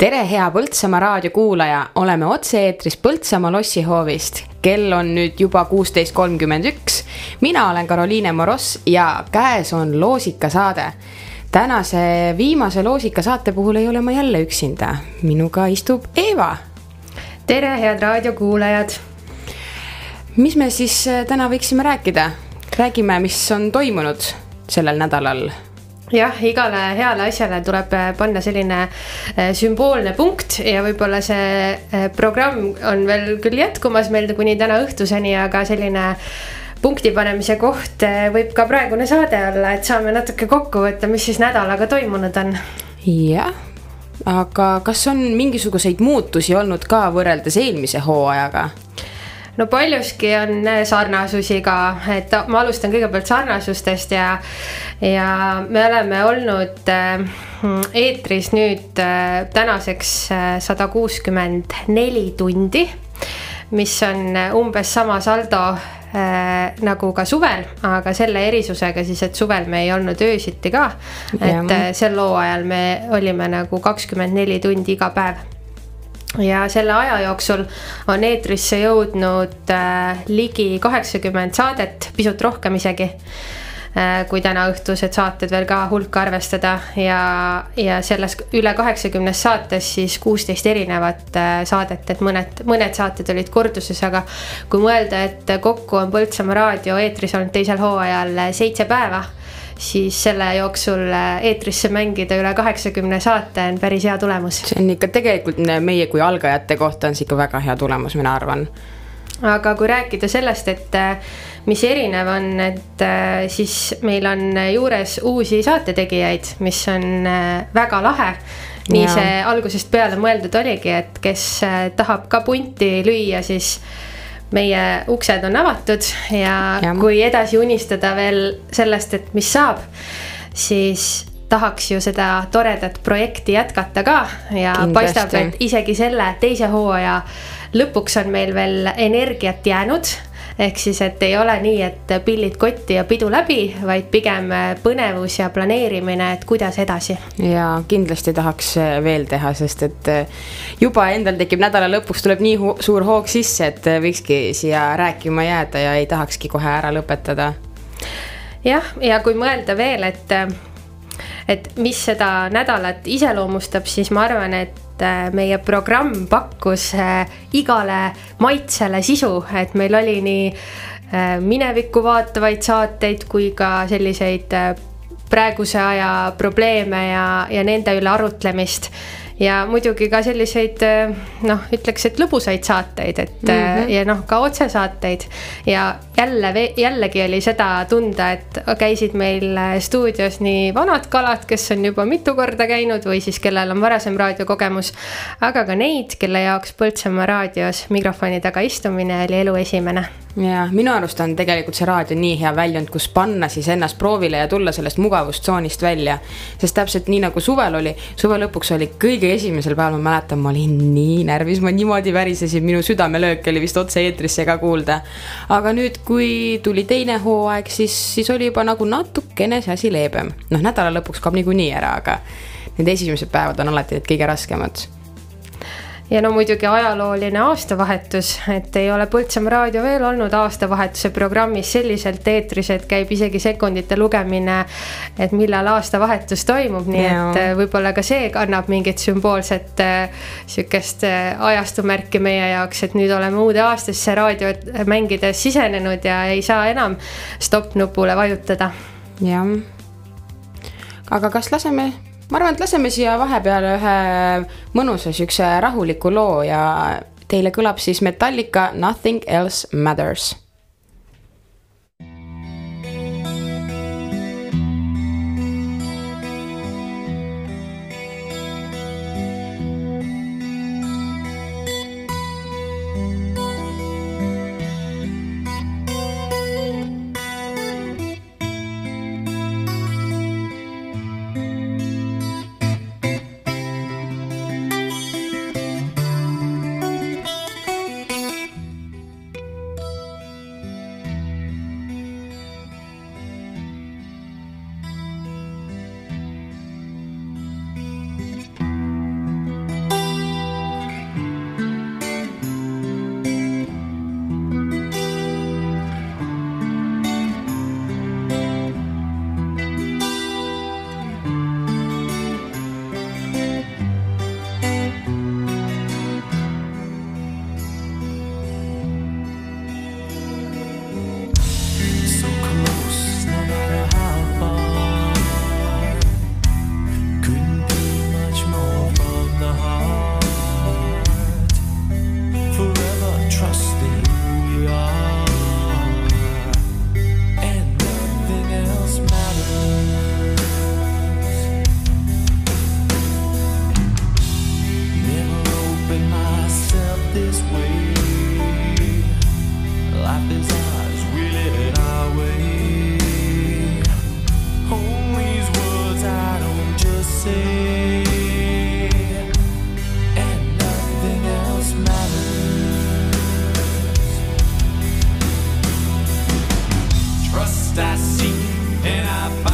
tere, hea Põltsamaa raadiokuulaja, oleme otse-eetris Põltsamaa lossihoovist. kell on nüüd juba kuusteist kolmkümmend üks. mina olen Karoliine Moross ja käes on loosikasaade. tänase viimase loosikasaate puhul ei ole ma jälle üksinda, minuga istub Eeva. tere, head raadiokuulajad. mis me siis äh, täna võiksime rääkida? räägime, mis on toimunud sellel nädalal jah, igale heale asjale tuleb äh, panna selline äh, sümboolne punkt ja võib-olla see äh, programm on veel küll jätkumas meil kuni täna õhtuseni, aga selline punkti panemise koht võib ka praegune saade olla, et saame natuke kokku võtta, mis siis nädalaga toimunud on. jah, aga kas on mingisuguseid muutusi olnud ka võrreldes eelmise hooajaga? No paljuski on äh, sarnasusi ka, et ma alustan kõigepealt sarnasustest ja, ja me oleme olnud äh, eetris nüüd äh, tänaseks sada kuuskümmend neli tundi, mis on umbes sama saldo Äh, nagu ka suvel, aga selle erisusega siis, et suvel me ei olnud öösiti ka. et äh, sel hooajal me olime nagu kakskümmend neli tundi iga päev ja selle aja jooksul on eetrisse jõudnud äh, ligi kaheksakümmend saadet, pisut rohkem isegi äh,. kui tänaõhtused saated veel ka hulka arvestada ja, ja selles üle kaheksakümnes saates siis kuusteist erinevat äh, saadet, et mõned, mõned saated olid korduses, aga kui mõelda, et kokku on Põltsamaa raadio eetris olnud teisel hooajal seitse päeva siis selle jooksul äh, eetrisse mängida üle kaheksakümne saate on päris hea tulemus. see on ikka tegelikult meie kui algajate kohta on see ikka väga hea tulemus, mina arvan. aga kui rääkida sellest, et äh, mis erinev on, et äh, siis meil on juures uusi saatetegijaid, mis on väga lahe nii ja. see algusest peale mõeldud oligi, et kes tahab ka punti lüüa, siis meie uksed on avatud ja, ja kui edasi unistada veel sellest, et mis saab, siis tahaks ju seda toredat projekti jätkata ka. Ja Kindlasti. paistab, et isegi selle teise hooaja lõpuks on meil veel energiat jäänud ehk siis, et ei ole nii, et pillid kotti ja pidu läbi, vaid pigem põnevus ja planeerimine, et kuidas edasi. ja kindlasti tahaks veel teha, sest et juba endal tekib nädala lõpuks tuleb nii suur hoog sisse, et võikski siia rääkima jääda ja ei tahakski kohe ära lõpetada. jah, ja kui mõelda veel, et et mis seda nädalat iseloomustab, siis ma arvan, et et meie programm pakkus äh, igale maitsele sisu, et meil oli nii äh, minevikku vaatavaid saateid kui ka selliseid äh, praeguse aja probleeme ja, ja nende üle arutlemist ja muidugi ka selliseid noh, ütleks, et lõbusaid saateid, et mm -hmm. ja noh, ka otsesaateid. ja jälle, jällegi oli seda tunda, et käisid meil stuudios nii vanad kalad, kes on juba mitu korda käinud või siis kellel on varasem raadiokogemus. aga ka neid, kelle jaoks Põltsamaa raadios mikrofoni taga istumine oli elu esimene ja minu arust on tegelikult see raadio nii hea väljund, kus panna siis ennast proovile ja tulla sellest mugavustsoonist välja. sest täpselt nii nagu suvel oli, suve lõpuks oli kõige esimesel päeval, ma mäletan, ma olin nii närvis, ma niimoodi värisesin, minu südamelöök oli vist otse-eetrisse ka kuulda. aga nüüd, kui tuli teine hooaeg, siis, siis oli juba nagu natukene see asi leebem. noh, nädala lõpuks kaob niikuinii ära, aga need esimesed päevad on alati need kõige raskemad ja no muidugi ajalooline aastavahetus, et ei ole Põltsamaa raadio veel olnud aastavahetuse programmis selliselt eetris, et käib isegi sekundite lugemine, et millal aastavahetus toimub, nii ja. et äh, võib-olla ka see kannab mingit sümboolset äh, sihukest äh, ajastumärki meie jaoks, et nüüd oleme uude aastasse raadiot mängides sisenenud ja ei saa enam stopp nupule vajutada. jah, aga kas laseme ma arvan, et laseme siia vahepeale ühe mõnusa siukse rahuliku loo ja teile kõlab siis Metallica Nothing else matters I seek and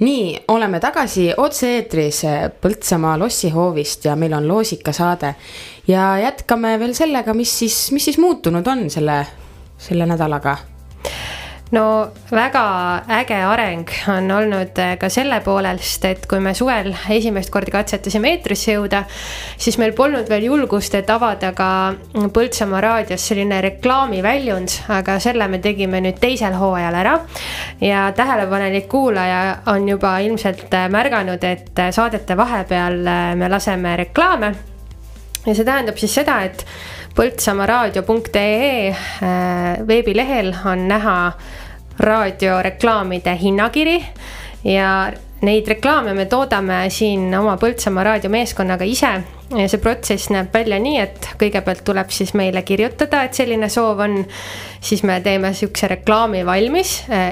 nii, oleme tagasi otse-eetris Põltsamaa lossihoovist ja meil on loosikasaade. ja jätkame veel sellega, mis siis, mis siis muutunud on selle, selle nädalaga no väga äge areng on olnud äh, ka selle poolest, et kui me suvel esimest korda katsetasime eetrisse jõuda, siis meil polnud veel julgust, et avada ka Põltsamaa raadios selline reklaamiväljund, aga selle me tegime nüüd teisel hooajal ära. ja tähelepanelik kuulaja on juba ilmselt äh, märganud, et äh, saadete vahepeal me laseme reklaame. ja see tähendab siis seda, et põltsamaaraadio.ee veebilehel on näha raadioreklaamide hinnakiri. Ja neid reklaame me toodame siin oma Põltsamaa raadiomeeskonnaga ise see protsess näeb välja nii, et kõigepealt tuleb siis meile kirjutada, et selline soov on. siis me teeme sihukese reklaami valmis,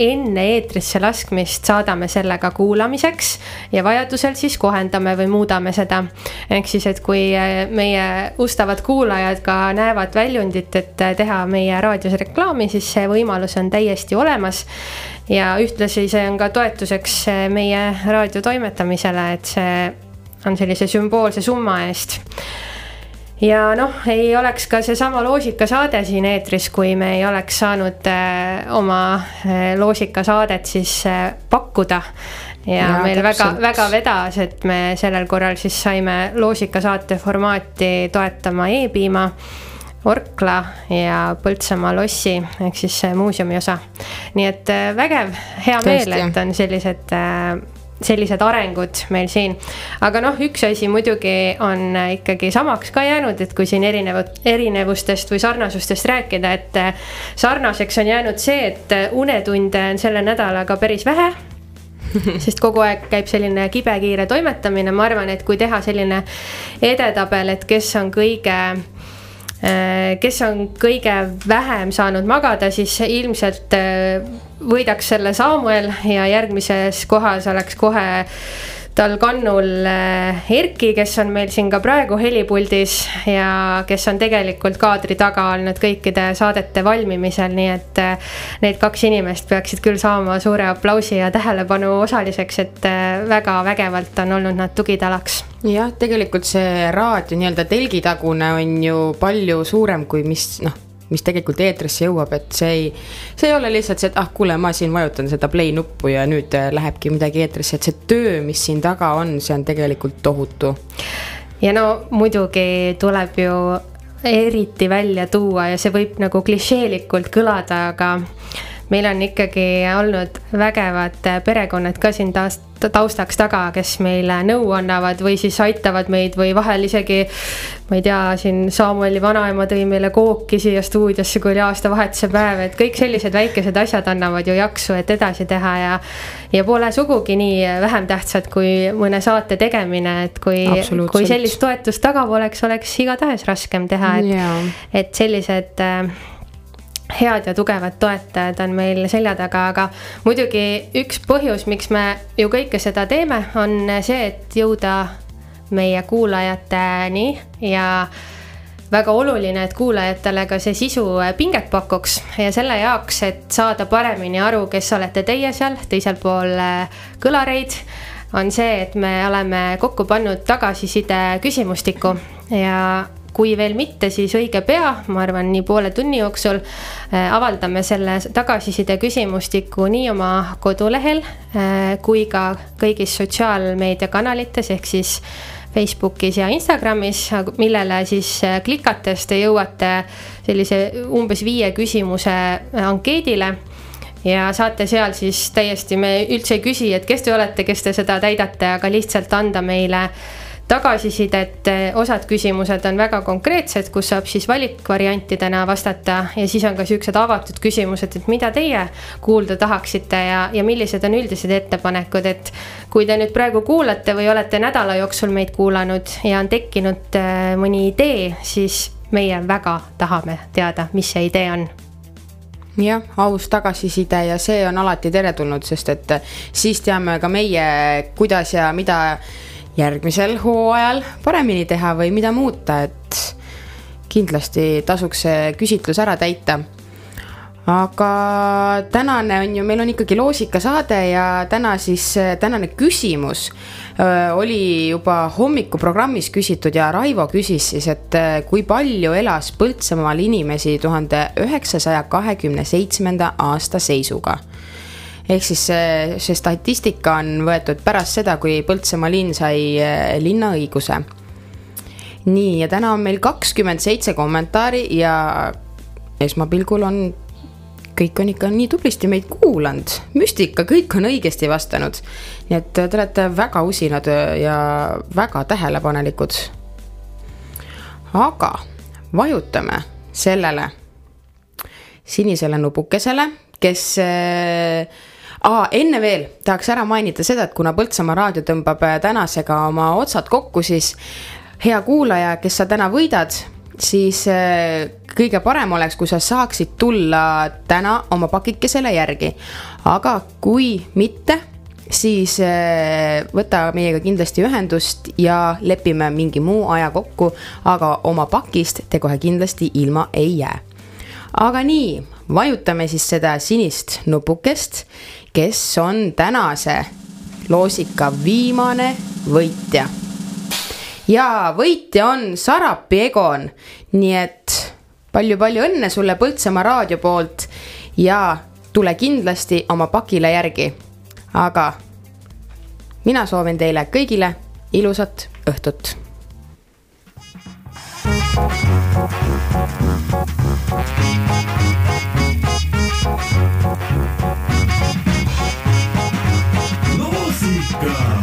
enne eetrisse laskmist saadame selle ka kuulamiseks ja vajadusel siis kohendame või muudame seda. ehk siis, et kui meie ustavad kuulajad ka näevad väljundit, et teha meie raadios reklaami, siis see võimalus on täiesti olemas ja ühtlasi see on ka toetuseks meie raadio toimetamisele, et see on sellise sümboolse summa eest ja noh, ei oleks ka seesama loosikasaade siin eetris, kui me ei oleks saanud äh, oma äh, loosikasaadet siis äh, pakkuda. ja, ja meil täpselt. väga, väga vedas, et me sellel korral siis saime loosikasaate formaati toetama E-piima. Orkla ja Põltsamaa lossi ehk siis muuseumi osa. nii et vägev, hea Tõesti. meel, et on sellised äh, sellised arengud meil siin. aga noh, üks asi muidugi on ikkagi samaks ka jäänud, et kui siin erinevat, erinevustest või sarnasustest rääkida, et sarnaseks on jäänud see, et unetunde on selle nädalaga päris vähe sest kogu aeg käib selline kibekiire toimetamine, ma arvan, et kui teha selline edetabel, et kes on kõige Äh, kes on kõige vähem saanud magada, siis ilmselt võidaks selle Samuel ja järgmises kohas oleks kohe tal kannul äh, Erki, kes on meil siin ka praegu helipuldis ja kes on tegelikult kaadri taga olnud kõikide saadete valmimisel, nii et need kaks inimest peaksid küll saama suure aplausi ja tähelepanu osaliseks, et väga vägevalt on olnud nad tugitalaks. Jah, tegelikult see raadio nii-öelda telgitagune on ju palju suurem kui mis noh, mis tegelikult eetrisse jõuab, et see ei, see ei ole lihtsalt see, et ah, kuule, ma siin vajutan seda play nuppu ja nüüd äh, lähebki midagi eetrisse, et see töö, mis siin taga on, see on tegelikult tohutu. ja no muidugi tuleb ju eriti välja tuua ja see võib nagu klišeelikult kõlada, aga meil on ikkagi olnud vägevad perekonnad ka siin taas taustaks taga, kes meile nõu annavad või siis aitavad meid või vahel isegi. ma ei tea, siin Samueli vanaema tõi meile kooki siia stuudiosse, kui oli aastavahetuse päev, et kõik sellised väikesed asjad annavad ju jaksu, et edasi teha ja. ja pole sugugi nii vähem tähtsad kui mõne saate tegemine, et kui, kui sellist toetust taga poleks, oleks igatahes raskem teha, et yeah., et sellised äh, head ja tugevad toetajad on meil selja taga, aga muidugi üks põhjus, miks me ju kõike seda teeme, on see, et jõuda meie kuulajateni ja väga oluline, et kuulajatele ka see sisu pinget pakuks ja selle jaoks, et saada paremini aru, kes olete teie seal teisel pool kõlareid, on see, et me oleme kokku pannud tagasiside küsimustiku ja kui veel mitte, siis õige pea, ma arvan, nii poole tunni jooksul äh, avaldame selle tagasiside küsimustiku nii oma kodulehel äh, kui ka kõigis sotsiaalmeediakanalites ehk siis Facebookis ja Instagramis, millele siis äh, klikates te jõuate sellise umbes viie küsimuse ankeedile. Ja saate seal siis täiesti, me üldse ei küsi, et kes te olete, kes te seda täidate, aga lihtsalt anda meile äh, tagasisidet, osad küsimused on väga konkreetsed, kus saab siis valikvariantidena vastata ja siis on ka siuksed avatud küsimused, et mida teie kuulda tahaksite ja, ja millised on üldised ettepanekud, et kui te nüüd praegu kuulate või olete nädala jooksul meid kuulanud ja on tekkinud äh, mõni idee, siis meie väga tahame teada, mis see idee on. Jah, aus tagasiside ja see on alati teretulnud, sest et siis teame ka meie, kuidas ja mida järgmisel hooajal paremini teha või mida muuta, et kindlasti tasuks see küsitlus ära täita. aga tänane on ju, meil on ikkagi loosikasaade ja täna siis tänane küsimus oli juba hommikuprogrammis küsitud ja Raivo küsis siis, et kui palju elas Põltsamaal inimesi tuhande üheksasaja kahekümne seitsmenda aasta seisuga ehk siis see, see statistika on võetud pärast seda, kui Põltsamaa linn sai linnaõiguse. nii, ja täna on meil kakskümmend seitse kommentaari ja esmapilgul on kõik on ikka nii tublisti meid kuulanud, müstika, kõik on õigesti vastanud. nii et te olete väga usinad ja väga tähelepanelikud. aga vajutame sellele sinisele nupukesele, kes äh, Aa, enne veel tahaks ära mainida seda, et kuna Põltsamaa raadio tõmbab tänasega oma otsad kokku, siis hea kuulaja, kes sa täna võidad, siis äh, kõige parem oleks, kui sa saaksid tulla täna oma pakikesele järgi. aga kui mitte, siis äh, võta meiega kindlasti ühendust ja lepime mingi muu aja kokku, aga oma pakist te kohe kindlasti ilma ei jää. aga nii, vajutame siis seda sinist nupukest, kes on tänase loosika viimane võitja ja võitja on Sarapi Egon. nii et palju-palju õnne sulle Põltsamaa raadio poolt ja tule kindlasti oma pakile järgi. aga mina soovin teile kõigile ilusat õhtut. thank you God.